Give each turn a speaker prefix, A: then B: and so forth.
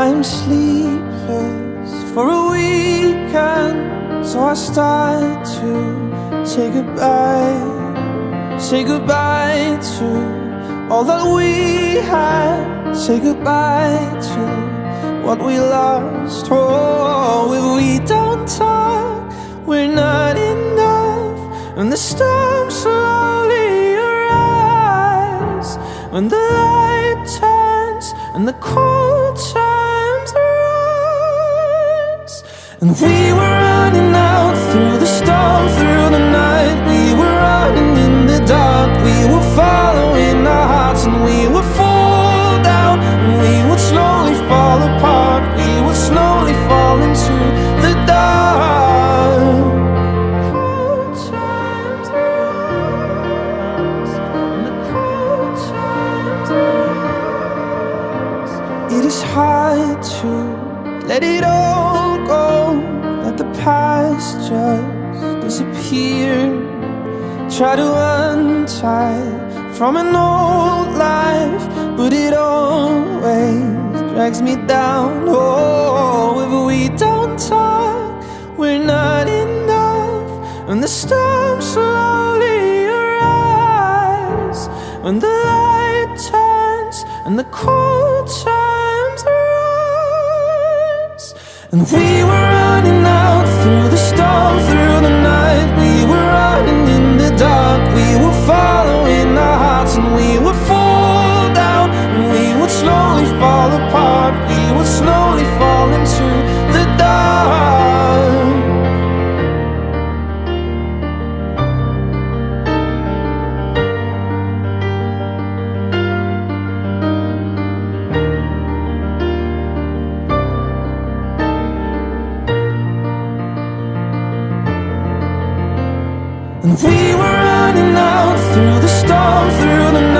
A: I'm sleepless for a weekend, so I start to say goodbye. Say goodbye to all that we had. Say goodbye to what we lost. Oh, if we don't talk, we're not enough. And the storm slowly arrives. When the light turns and the cold We were running out through the storm, through the night. We were running in the dark. We were following our hearts and we would fall down. And we would slowly fall apart. We would slowly fall into the dark. It is hard to let it all go, let the past just disappear. Try to untie from an old life, but it always drags me down. Oh, if we don't talk, we're not enough, and the storm slowly arrives. When the light turns and the cold turns and we were running out through the storm, through the night. We were running out through the storm, through the night.